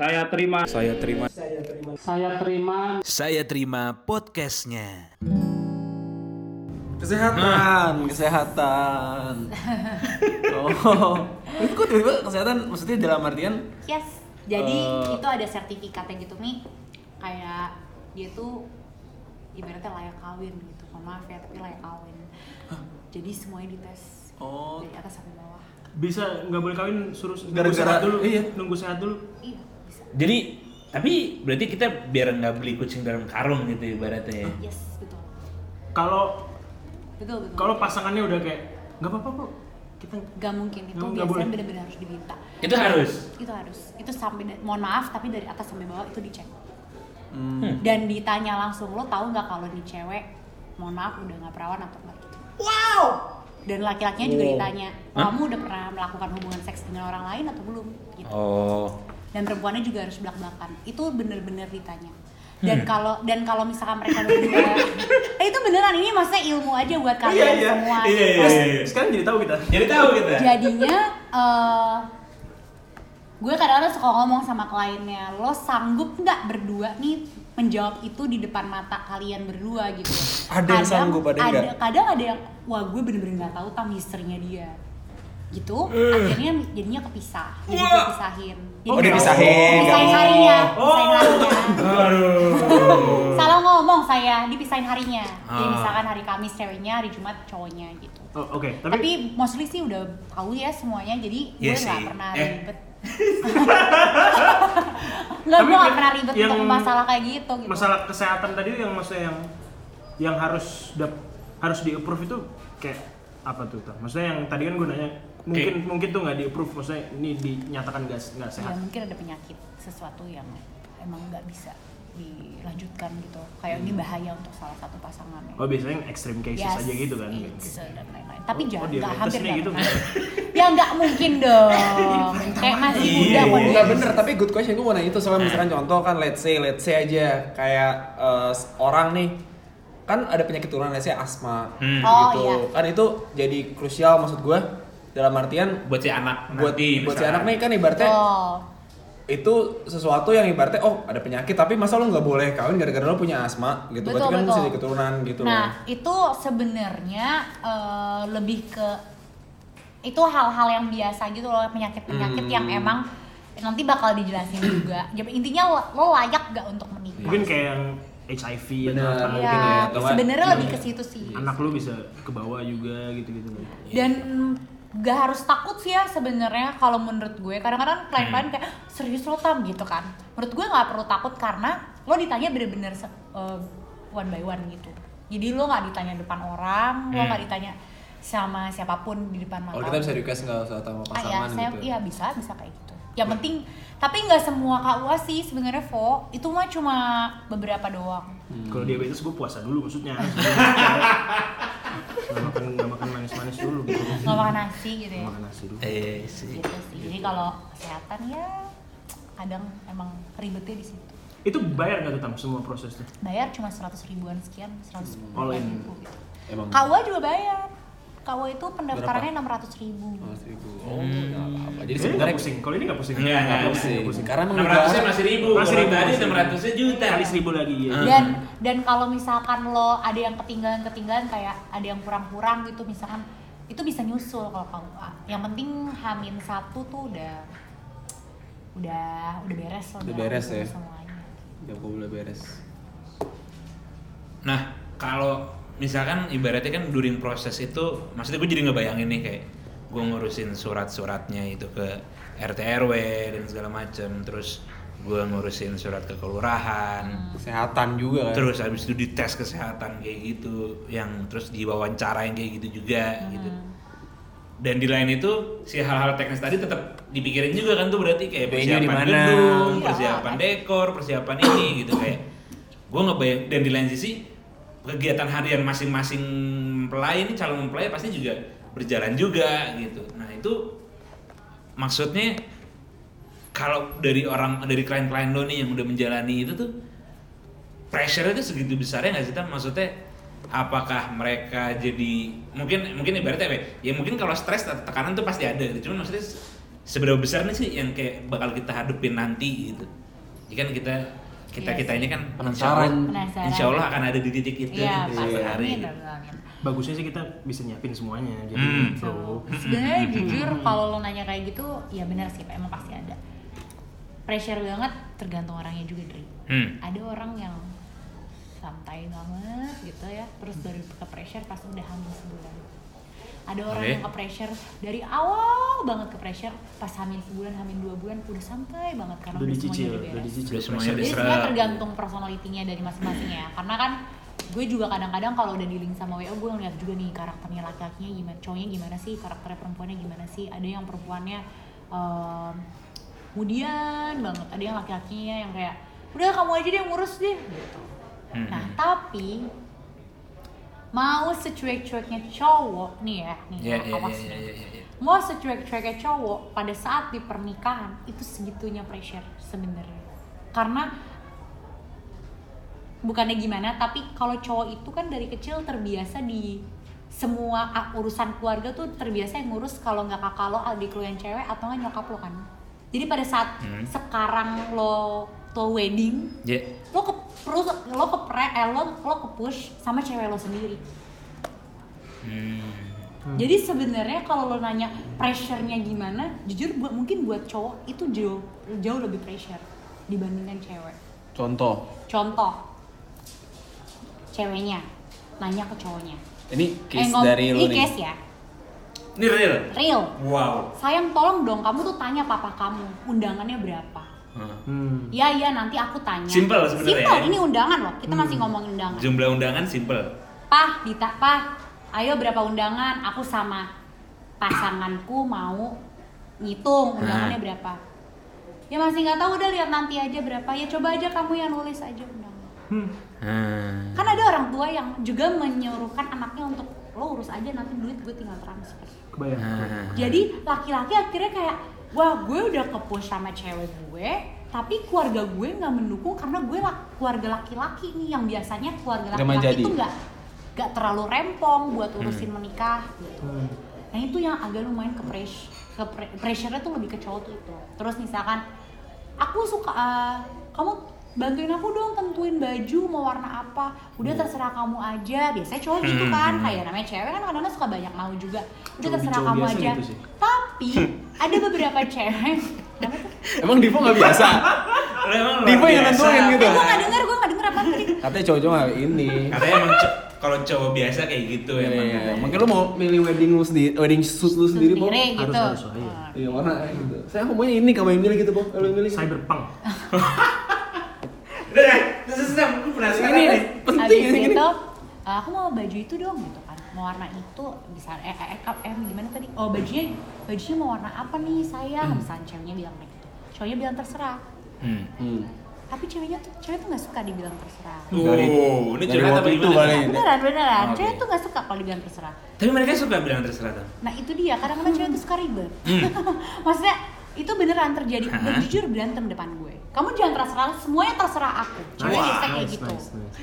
Saya terima. Saya terima. Saya terima Saya terima podcastnya. Kesehatan, kesehatan. Oh, itu kok tiba-tiba kesehatan? Maksudnya dalam artian Yes. Jadi Eh. itu ada sertifikatnya gitu Mi. Kayak dia tuh ibaratnya layak kawin gitu. Maaf ya, tapi layak kawin. Jadi semuanya dites Oh. dari atas sampai bawah. Bisa nggak boleh kawin suruh nunggu Gara-gara- sehat dulu. iya. Nunggu sehat dulu. Iya. Jadi tapi berarti kita biar nggak beli kucing dalam karung gitu ibaratnya. ya. Yes, betul. Kalau Betul, betul. kalau pasangannya udah kayak nggak apa-apa kok. Kita Gak mungkin itu Nggak biasanya boleh. benar-benar harus diminta. Itu harus. Itu harus. Itu sampai da- mohon maaf tapi dari atas sampai bawah itu dicek. hmm, Dan ditanya langsung lo tahu nggak kalau nih cewek mohon maaf udah nggak perawan atau enggak gitu. Wow. Dan laki-lakinya juga Wow. ditanya, Hah? kamu udah pernah melakukan hubungan seks dengan orang lain atau belum? Gitu. Oh. Dan perempuannya juga harus belak-belakan. Itu bener-bener ditanya. Hmm. Dan kalau dan kalau misalkan mereka berdua, eh itu beneran ini maksudnya ilmu aja buat kalian Iya, iya. semua. Iya, iya, Terus iya. sekarang jadi tahu kita. Jadi tahu kita. jadinya eh gue kadang-kadang suka ngomong sama kliennya lo sanggup nggak berdua nih menjawab itu di depan mata kalian berdua gitu Ada yang sanggup, ada nggak? kadang ada yang wah gue bener-bener nggak tahu tentang misterinya dia gitu akhirnya jadinya kepisah jadi gue pisahin jadi Oh, dipisahin. pisahin harinya Oh. pisahin harinya Aduh. salah ngomong saya dipisahin harinya jadi Ah. misalkan hari Kamis ceweknya hari Jumat cowoknya gitu Oh, Oke, tapi, tapi, mostly sih udah tahu ya semuanya jadi Iya gue nggak pernah Eh. ribet nggak gue nggak pernah ribet yang untuk masalah kayak gitu gitu masalah kesehatan tadi yang maksudnya yang yang harus harus di approve itu kayak apa tuh Tam? Maksudnya yang tadi kan gue nanya mungkin mungkin tuh nggak di approve maksudnya ini dinyatakan nggak nggak ya sehat. mungkin ada penyakit sesuatu yang emang nggak bisa dilanjutkan gitu kayak ini bahaya untuk salah satu pasangannya Oh biasanya yang extreme cases Yes, aja gitu kan. it's, uh, dan lain-lain. Tapi Oh, jangan oh, nggak diabetes hampir nggak gitu. pernah. ya nggak mungkin dong. Kayak masih Iya. muda kok dia. Enggak bener, tapi good question gue mau nanya itu soalnya misalkan contoh kan let's say let's say aja kayak eh, orang nih kan ada penyakit turunan let's say asma Hmm. Oh, gitu. iya. Kan itu jadi krusial maksud gue dalam artian Buat si anak buat nanti buat si anak nih kan ibaratnya Oh. itu sesuatu yang ibaratnya oh ada penyakit tapi masa lo nggak boleh kawin gara-gara lo punya asma gitu Betul, berarti kan betul. jadi keturunan gitu Nah, loh. itu sebenarnya eh, lebih ke itu hal-hal yang biasa gitu loh penyakit-penyakit Hmm. yang emang nanti bakal dijelasin juga. Jadi intinya lo, lo layak gak untuk menikah? Mungkin kayak yang HIV Bener. atau Iya, ya, nggak- sebenarnya iya. lebih ke situ sih. anak lu bisa ke bawah juga gitu-gitu. Dan gak harus takut sih ya sebenarnya kalau menurut gue. Kadang-kadang klien-klien kayak serius lo tam gitu kan. Menurut gue nggak perlu takut karena lo ditanya bener-bener eh, one by one gitu. Jadi lo nggak ditanya depan orang, lo Hmm. nggak ditanya sama siapa pun di depan mata. Oh kita bisa request nggak usah sama Ah, ya, pasangan saya gitu. iya bisa bisa kayak gitu. Yang penting tapi nggak semua KUA sih sebenarnya Vo. Itu mah cuma beberapa doang. Kalau diabetes gue puasa dulu maksudnya. Nggak makan nggak makan dulu gitu. Nggak makan nasi gitu ya. Nggak makan nasi dulu. Eh sih. Gitu sih. Jadi kalau kesehatan ya kadang emang ribetnya di situ. Itu bayar nggak tuh tam semua prosesnya? Bayar cuma 100 ribuan sekian, 100 All in. ribu gitu. Emang. KUA juga bayar. KUA itu pendaftarannya 600 ribu. Oh. Oh, nggak apa-apa. Jadi sebenarnya nggak pusing. Kalau ini nggak pusing. Enggak pusing. pusing. Karena emang Enam ratusnya masih ribu. Masih ribu. Tadi enam ratusnya juta. Kali seribu lagi ya. Dan dan kalau misalkan lo ada yang ketinggalan ketinggalan kayak ada yang kurang-kurang gitu misalkan itu bisa nyusul kalau KUA yang penting hamin satu tuh udah udah udah beres lo Udah beres ya. semuanya Jam boleh beres. Nah, kalau misalkan ibaratnya kan during proses itu, maksudnya gue jadi ngebayangin nih kayak gue ngurusin surat-suratnya itu ke RT RW dan segala macem, terus gue ngurusin surat ke kelurahan, Kesehatan juga kan. terus habis itu dites kesehatan kayak gitu, yang terus diwawancara yang kayak gitu juga gitu. Dan di lain itu si hal-hal teknis tadi tetap dipikirin juga kan tuh berarti kayak persiapan mana? gedung, Iya. persiapan dekor, persiapan ini gitu kayak gue ngebayang dan di lain sisi kegiatan harian masing-masing mempelai ini calon mempelai pasti juga berjalan juga gitu. Nah itu maksudnya kalau dari orang dari klien-klien lo nih yang udah menjalani itu tuh pressure itu segitu besarnya nggak sih Tam? Maksudnya apakah mereka jadi mungkin mungkin ibaratnya apa ya? ya mungkin kalau stres atau tekanan tuh pasti ada gitu. Cuman maksudnya seberapa besar nih sih yang kayak bakal kita hadepin nanti gitu ya kan kita kita Iya kita ini kan Penasaran. insya insya Allah akan ada di titik itu Iya, gitu, pasti. hari Amin, gitu. amin, amin. Bagusnya sih kita bisa nyiapin semuanya jadi Hmm. pro. Sebenarnya jujur kalau lo nanya kayak gitu, ya benar sih, Pak, emang pasti ada. Pressure banget tergantung orangnya juga, Dri. Hmm. Ada orang yang santai banget gitu ya, terus dari ke pressure pas udah hamil sebulan. Ada orang Oke. yang ke pressure dari awal banget ke pressure, pas hamil sebulan, hamil dua bulan udah santai banget karena Udah udah, dicicil, semuanya udah dicicil. Udah semuanya. Jadi sebenarnya tergantung personalitinya dari masing-masing ya. Karena kan gue juga kadang-kadang kalau udah di link sama WO gue ngeliat juga nih karakternya laki-lakinya gimana, cowoknya gimana sih, karakternya perempuannya gimana sih. Ada yang perempuannya em, kemudian banget, ada yang laki-lakinya yang kayak udah kamu aja deh yang ngurus deh gitu. Hmm. Nah tapi mau secuek-cueknya cowok nih ya, nih iya, awas iya, nih. iya, iya, iya. Mau secuek-cueknya cowok pada saat di pernikahan itu segitunya pressure sebenarnya. Karena bukannya gimana, tapi kalau cowok itu kan dari kecil terbiasa di semua urusan keluarga tuh terbiasa yang ngurus kalau nggak kakak lo, adik lo yang cewek atau nggak nyokap lo kan. Jadi pada saat Hmm. sekarang lo tuh wedding, Ya. lo ke terus lo ke pre, eh, lo lo ke push sama cewek lo sendiri. Hmm. Jadi sebenarnya kalau lo nanya pressure-nya gimana, jujur buat mungkin buat cowok itu jauh jauh lebih pressure dibandingkan cewek. Contoh, Contoh, ceweknya nanya ke cowoknya. ini case ngom- dari lu ini nih. case ya, Ini real. real. Wow. Sayang tolong dong kamu tuh tanya papa kamu undangannya berapa. Hmm. Iya iya nanti aku tanya. Simple sebenarnya Simple, ya. ini undangan loh. Kita masih ngomongin undangan. Jumlah undangan simple. Pah, Dita, Pah, ayo berapa undangan? Aku sama pasanganku mau ngitung undangannya Nah. berapa. Ya masih nggak tahu, udah lihat nanti aja berapa. Ya coba aja kamu yang nulis aja undangan. Hmm. Hmm. Kan ada orang tua yang juga menyuruhkan anaknya untuk lo urus aja nanti duit gue tinggal transfer. Kebayang. Hmm. Jadi laki-laki akhirnya kayak wah gue udah ke push sama cewek gue tapi keluarga gue nggak mendukung karena gue lah keluarga laki-laki nih yang biasanya keluarga laki-laki itu nggak nggak terlalu rempong buat urusin menikah gitu. Hmm. Nah itu yang agak lumayan ke pressure, ke pre- pressure-nya tuh lebih ke cowok tuh itu. Terus misalkan aku suka eh, kamu bantuin aku dong tentuin baju mau warna apa. Udah terserah kamu aja. Biasanya cowok gitu Hmm, kan, hmm. kayak namanya cewek kan kadang-kadang suka banyak mau juga. Udah Cowok- terserah cowok kamu aja. gitu sih. Tapi ada beberapa cewek. Emang Divo nggak biasa? Divo yang nentuin gitu. Eh, gue gak denger, gue gak denger apa tadi. Katanya cowok-cowok nggak ini. Katanya emang kalau cowok biasa kayak gitu Iya, emang. iya, iya. Mungkin lu mau milih wedding lu sendiri, wedding suit lu sendiri, Bo? Sendiri gitu. Harus, harus, iya. Iya, warna kayak gitu. Saya maunya ini, kamu yang milih gitu. Kalau yang milih. gitu. Cyberpunk. Udah deh, terus penasaran Ini nih. penting Habis itu, "Ah, aku mau baju itu dong gitu kan. Mau warna itu bisa eh eh, eh, eh gimana tadi? Oh bajunya bajunya mau warna apa nih sayang? Misalnya ceweknya bilang kayak gitu. Cowoknya bilang terserah. Hmm. Hmm. Tapi ceweknya tuh cewek tuh nggak suka dibilang terserah. Dari- Oh, ini dari waktu itu kali. Beneran beneran. Oke. Cewek tuh nggak suka kalau dibilang terserah. Tapi mereka suka bilang terserah tuh. Nah itu dia. Kadang-kadang cewek tuh suka ribet. Hmm. Maksudnya itu beneran terjadi. Hah? Dan jujur berantem depan gue. Kamu jangan terserah. Semuanya terserah aku. Cewek Nice, biasa kayak nice, gitu. nice, nice.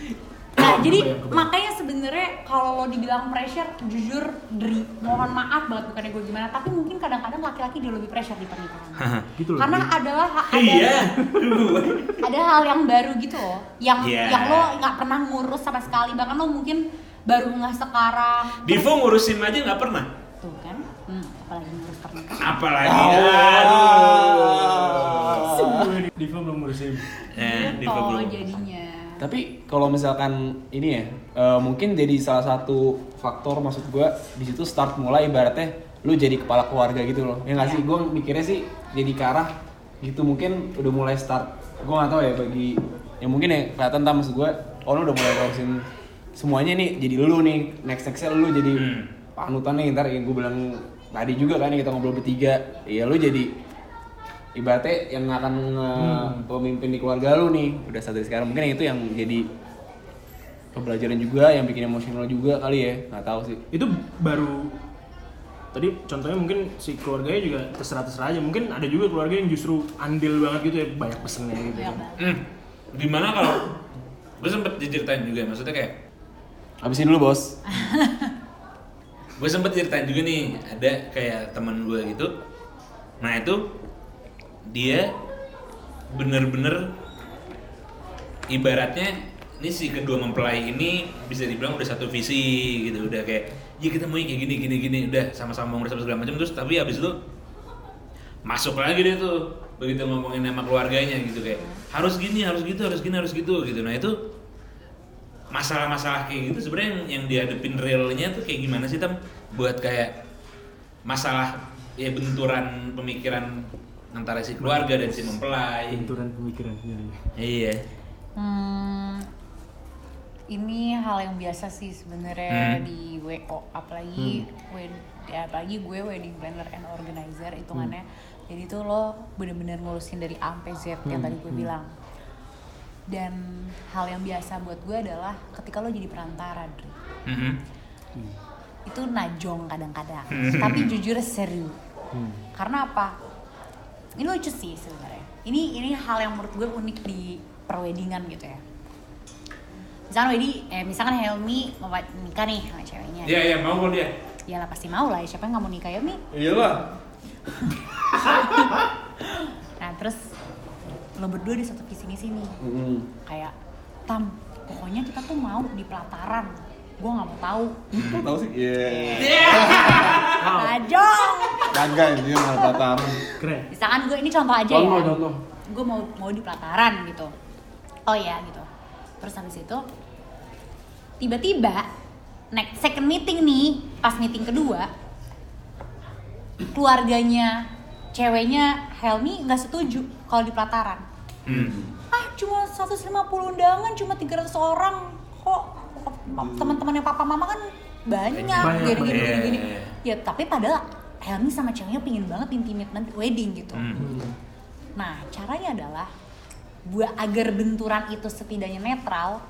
Nah, jadi makanya sebenarnya kalau lo dibilang pressure, jujur dari mohon maaf banget bukannya gue gimana, tapi mungkin kadang-kadang laki-laki dia lebih pressure di pernikahan. Gitu loh. Karena adalah ha- ada Iya. ada hal yang baru gitu loh, yang Iya. yang lo nggak pernah ngurus sama sekali, bahkan lo mungkin baru nggak sekarang. Divo ngurusin aja nggak pernah. Tuh kan, hmm, apalagi ngurus pernikahan. Apalagi. Aduh. Ngurusin. Eh, jadinya. Tapi kalau misalkan ini ya, eh, mungkin jadi salah satu faktor maksud gua di situ start mulai ibaratnya lu jadi kepala keluarga gitu loh. Ya nggak sih? Gua mikirnya sih jadi ke arah gitu mungkin udah mulai start. Gua nggak tahu ya bagi yang mungkin ya kelihatan tak maksud gua, oh lu udah mulai ngurusin semuanya nih jadi lu nih next nextnya lu jadi Hmm. panutan nih ntar yang gue bilang tadi juga kan yang kita ngobrol bertiga ya lu jadi ibaratnya yang akan nge- pemimpin di keluarga lu nih udah saat dari sekarang mungkin itu yang jadi pembelajaran juga yang bikin emosional juga kali ya nggak tahu sih Itu baru tadi contohnya mungkin si keluarganya juga terserah-terserah aja. Mungkin ada juga keluarga yang justru andil banget gitu ya, banyak pesennya gitu. Kan. banget. Hmm. Gimana kalau gue sempet diceritain juga maksudnya kayak habisin dulu bos gue sempet ceritain juga nih ada kayak teman gue gitu Nah itu dia bener-bener ibaratnya ini si kedua mempelai ini bisa dibilang udah satu visi gitu udah kayak ya kita mau kayak gini gini gini. Udah sama-sama ngurus segala macam terus tapi habis itu masuk lagi deh tuh begitu ngomongin nama keluarganya gitu kayak harus gini harus gitu harus gini harus gitu gitu. Nah itu masalah-masalah kayak gitu sebenarnya yang, yang dihadapin realnya tuh kayak gimana sih tam? Buat kayak masalah ya benturan pemikiran antara si keluarga dan si mempelai benturan pemikiran ya, ya. iya Hmm, ini hal yang biasa sih sebenarnya Hmm. di WO apalagi wed- ya apalagi gue wedding planner and organizer hitungannya. Jadi tuh lo bener-bener ngurusin dari A sampai Z yang tadi gue bilang. Dan hal yang biasa buat gue adalah ketika lo jadi perantara, Dri. Mhm. itu najong kadang-kadang. Tapi jujur seru. Karena apa? Ini lucu sih sebenarnya. Ini ini hal yang menurut gue unik di perweddingan gitu ya. Misalkan wedding, eh misalkan Helmi mau nikah nih sama ceweknya. iya iya mau kok dia Ya lah pasti mau lah, ya. siapa yang nggak mau nikah Helmi? Iyalah. Nah terus lo berdua di satu visi misi nih, Hmm. kayak Tam, pokoknya kita tuh mau di pelataran. Gue nggak mau tahu. Tahu sih? Iya. Najong. Kagak ini nggak pacaran. keren Misalkan gue ini contoh aja Contoh, ya. contoh. Gue mau mau di pelataran gitu. Oh ya gitu. Terus habis itu tiba-tiba next second meeting nih, pas meeting kedua keluarganya ceweknya Helmi nggak setuju kalau di pelataran. hmm. Ah, cuma 150 undangan, cuma 300 orang. Kok teman-temannya papa mama kan banyak, Banyak, gini gini gini gini. Ya, tapi padahal Helmi sama ceweknya pingin banget intimate nanti wedding gitu. Hmm. Nah, caranya adalah buat agar benturan itu setidaknya netral,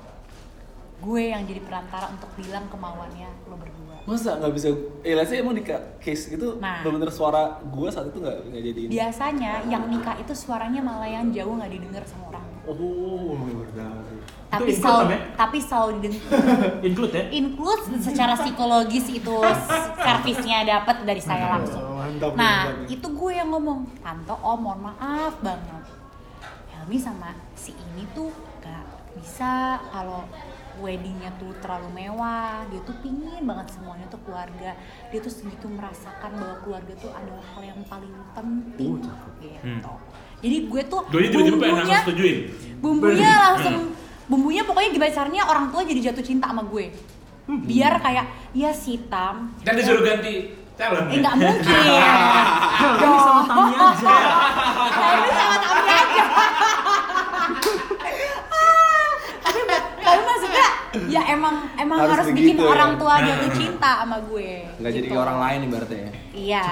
gue yang jadi perantara untuk bilang kemauannya lo berdua. Masa nggak bisa? Eh, let's say emang di case gitu, Nah. bener-bener suara gua saat itu nggak nggak jadi ini. Biasanya yang nikah itu suaranya malah yang jauh nggak didengar sama orang. Oh, benar. Tapi Tam, ya? tapi didengar. include ya include secara psikologis itu servisnya dapat dari saya langsung. Oh, mantap, Nah, mantap. itu gue yang ngomong, tante om mohon maaf banget. Helmi sama si ini tuh gak bisa kalau weddingnya tuh terlalu mewah. Dia tuh pingin banget semuanya tuh keluarga. Dia tuh segitu merasakan bahwa keluarga tuh adalah hal yang paling penting. Oh, cakep. gitu. Jadi gue tuh bumbunya bumbunya langsung bumbunya pokoknya gimana caranya orang tua jadi jatuh cinta sama gue biar kayak ya si Tam kan disuruh ganti calon eh ya? nggak mungkin ini sama Tami aja Tapi sama Tami aja tapi tapi maksudnya ya emang emang Harus harus, bikin begitu ya. orang tua jatuh cinta sama gue Nggak jadi gitu. kayak orang lain ibaratnya ya. Iya.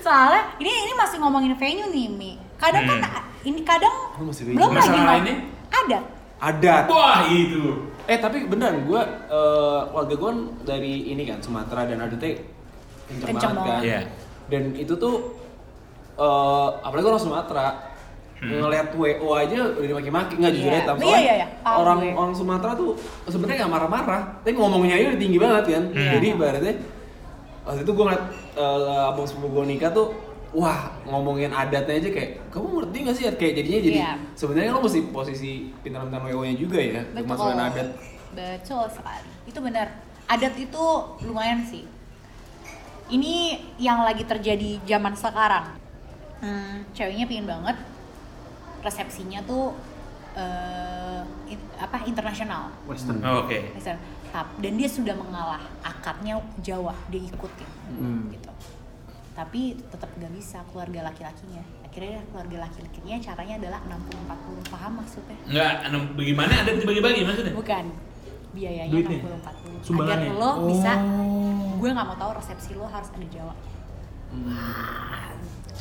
Soalnya ini ini masih ngomongin venue nih, Mi. Kadang kan ini kadang Oh, belum lagi lainnya? ada. Ada. wah itu Eh tapi beneran gue eh keluarga gue dari ini kan Sumatera dan adetnya kenceng Kenceng banget kan. Iya. Dan itu tuh eh apalagi orang Sumatera ngelihat WO aja udah dimaki-maki nggak jujur Iya. ya. Iya, Soalnya iya, iya. Paham orang gue. orang Sumatera tuh sebenarnya nggak marah-marah tapi ngomongnya aja udah tinggi banget kan Iya. jadi ibaratnya waktu itu gue ngeliat eh, abang sepupu gue nikah tuh wah ngomongin adatnya aja kayak kamu ngerti gak sih kayak jadinya jadi Iya. sebenarnya lo mesti posisi pintar-pintar WO nya juga ya Betul. masukin adat Betul sekali. Itu benar. Adat itu lumayan sih. Ini yang lagi terjadi zaman sekarang. Hmm, ceweknya pingin banget resepsinya tuh eh, in- apa internasional. western Oh, oke Misalnya, tap- dan dia sudah mengalah akadnya Jawa dia ikutin Hmm. gitu tapi tetap nggak bisa keluarga laki-lakinya. Akhirnya keluarga laki-lakinya caranya adalah 60-40 paham maksudnya? Nggak anu, bagaimana ada dibagi-bagi maksudnya? Bukan. Biayanya Duitnya? 60-40 agar Sumbangannya? lo bisa Oh. gue nggak mau tahu resepsi lo harus ada Jawa.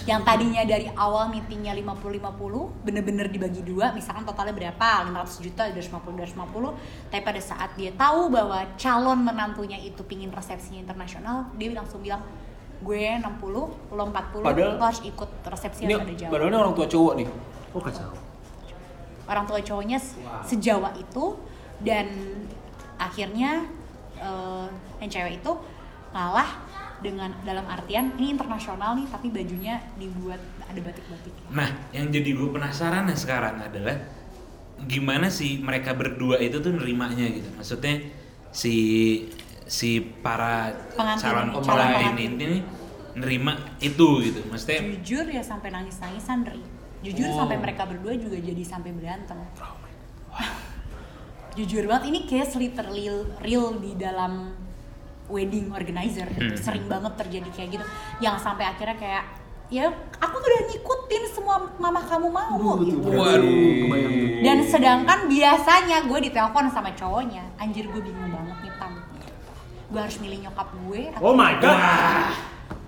Yang tadinya dari awal meetingnya 50-50 bener-bener dibagi dua misalkan totalnya berapa? 500 juta 250 250 tapi pada saat dia tahu bahwa calon menantunya itu pingin resepsinya internasional dia langsung bilang gue 60 lo 40 Padahal- lo harus ikut resepsi ini yang ada Jawa padahal ini orang tua cowok nih oh kacau orang tua cowoknya se- sejawa itu dan akhirnya eh, yang cewek itu ngalah dengan dalam artian ini internasional nih tapi bajunya dibuat ada batik-batik. Nah, yang jadi gue penasaran nah sekarang adalah gimana sih mereka berdua itu tuh nerimanya gitu. Maksudnya si si para Pengantin calon pengantin ini nerima itu gitu. Maksudnya Jujur ya sampai nangis-nangisan Ri. Jujur Oh. sampai mereka berdua juga jadi sampai berantem. Jujur banget ini case literally real di dalam wedding organizer Hmm. sering banget terjadi kayak gitu yang sampai akhirnya kayak ya aku tuh udah ngikutin semua mama kamu mau gitu. Waduh, kebayang tuh. Dan sedangkan biasanya gue ditelepon sama cowoknya, anjir gue bingung banget nih. Gue harus milih nyokap gue. atau Oh my god.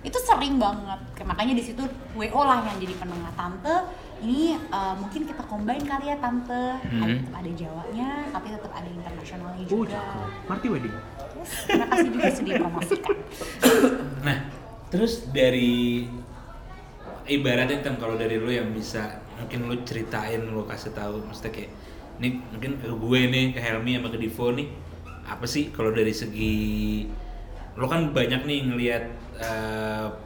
itu sering banget Kayak makanya di situ wo lah yang jadi penengah tante ini eh, mungkin kita combine kali ya tante Hmm. ada, tetap ada jawanya tapi tetap ada internasionalnya Oh, juga cakep. Marty wedding. Yes, terima kasih juga sudah dipromosikan Nah, terus dari ibaratnya tem kalau dari lu yang bisa mungkin lu ceritain lu kasih tahu maksudnya kayak ini mungkin ke gue nih ke Helmi sama ke Divo nih apa sih kalau dari segi lu kan banyak nih ngelihat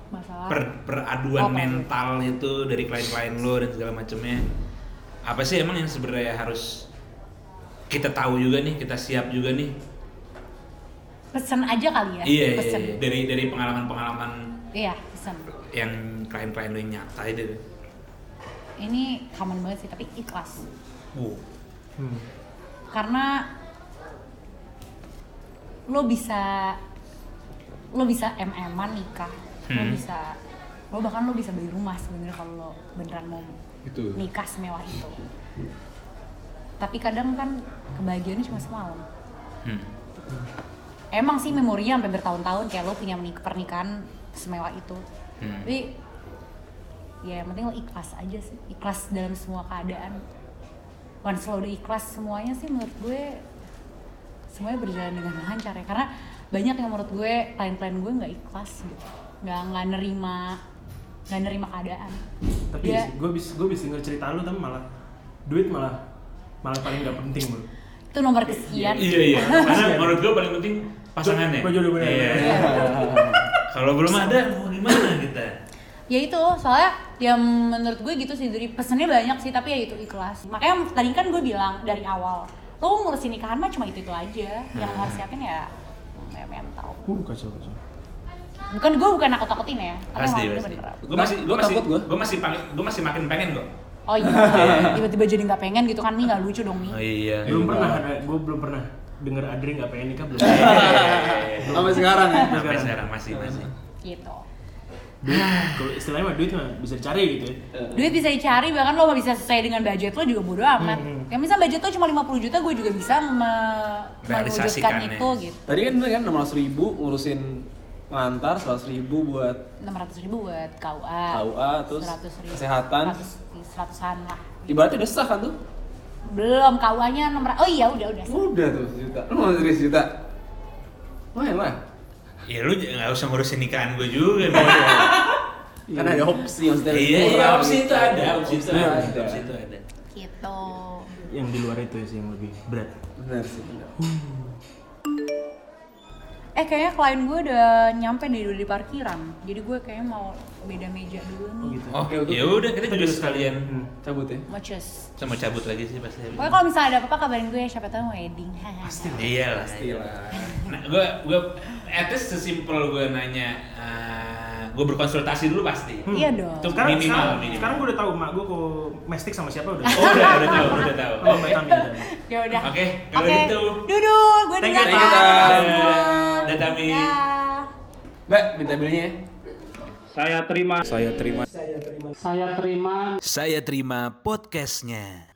Masalah. per, peraduan Oh, mental itu dari klien-klien lu dan segala macamnya. Apa sih emang yang sebenarnya harus kita tahu juga nih kita siap juga nih? Pesen aja kali ya iya, iya, pesen. iya. dari dari pengalaman-pengalaman iya pesen. yang klien-klien lu yang nyata itu ini common banget sih tapi ikhlas. Wow. Hmm. karena lo bisa lo bisa mm-an nikah lo Hmm. bisa lo bahkan lo bisa beli rumah sebenarnya kalau lo beneran mau Itu. nikah semewah itu tapi kadang kan kebahagiaannya cuma semalam hmm. emang sih memorinya sampai bertahun-tahun kayak lo punya pernikahan semewah itu Hmm. tapi ya yang penting lo ikhlas aja sih ikhlas dalam semua keadaan once lo udah ikhlas semuanya sih menurut gue semuanya berjalan dengan lancar ya. Karena banyak yang menurut gue klien-klien gue nggak ikhlas gitu. Nggak nggak nerima nggak nerima keadaan. Tapi Dia- gue bisa gue bisa denger cerita lu tapi malah duit malah malah paling nggak penting bro. itu nomor kesekian. Iya iya. Karena menurut gua paling penting pasangannya. Gua jodoh bener. iya. Kalau belum ada mau gimana kita? Ya itu soalnya yang menurut gue gitu sih dari pesennya banyak sih tapi ya itu ikhlas. Makanya tadi kan gue bilang dari awal lo ngurusin nikahan mah cuma itu itu aja. Yang lo harus siapin ya ya mental. Uh kacau kacau. bukan gue bukan nakut takutin ya tapi pasti pasti. gua masih gua Gua masih gua. masih pengen gua masih makin pengen kok. Oh iya tiba-tiba jadi nggak pengen gitu kan nih nggak lucu dong nih oh iya. Belum pernah ada gue belum pernah denger Adri nggak pengen nikah belum. Sampai sekarang ya. sampai sekarang masih masih. Gitu duit kalau istilahnya mah duit mah bisa dicari gitu ya. duit bisa dicari bahkan lo bisa sesuai dengan budget lo juga bodo amat Hmm. yang misal budget lo cuma 50 juta gue juga bisa me- mewujudkan Realisasikannya. itu gitu Tadi kan bener kan 600 ribu ngurusin pengantar, 100 ribu buat 600 ribu buat KUA KUA, terus 100 ribu. kesehatan. 100 100-an lah Ibaratnya udah sah kan tuh? belum KUA nya 600 oh iya udah udah Udah tuh sejuta. Lu mau serius juta? Lumayan lah. Ya lu nggak usah ngurusin nikahan gua juga nih Kan ada opsi maksudnya. iya iya kurang opsi gitu. itu ada opsi itu ada opsi itu ada gitu Yang di luar itu sih yang lebih berat. Bener sih, eh kayaknya klien gue udah nyampe di di parkiran jadi gue kayaknya mau beda meja dulu Oh nih gitu. oh Oke, oke. ya udah kita juga sekalian Hmm. Cabut ya. mau cus saya mau cabut lagi sih pasti pokoknya kalau misalnya ada apa-apa kabarin gue ya siapa tahu wedding Pasti. iya lah Pastilah. Nah, gue gue at least sesimpel gue nanya, gue berkonsultasi dulu pasti. Hmm. iya dong Itu Sekarang minimal, sekarang, minimal. sekarang gue udah tahu mak gue kok mestik sama siapa udah. Oh udah udah tahu udah tahu. Oh, Tami. ya udah Oke, kalau Oke, gitu. duduk gue Thank you, duluan thank you, Tam. Dadah. Mbak, minta bilnya ya. Saya terima. Saya terima. Saya terima. Saya terima podcastnya.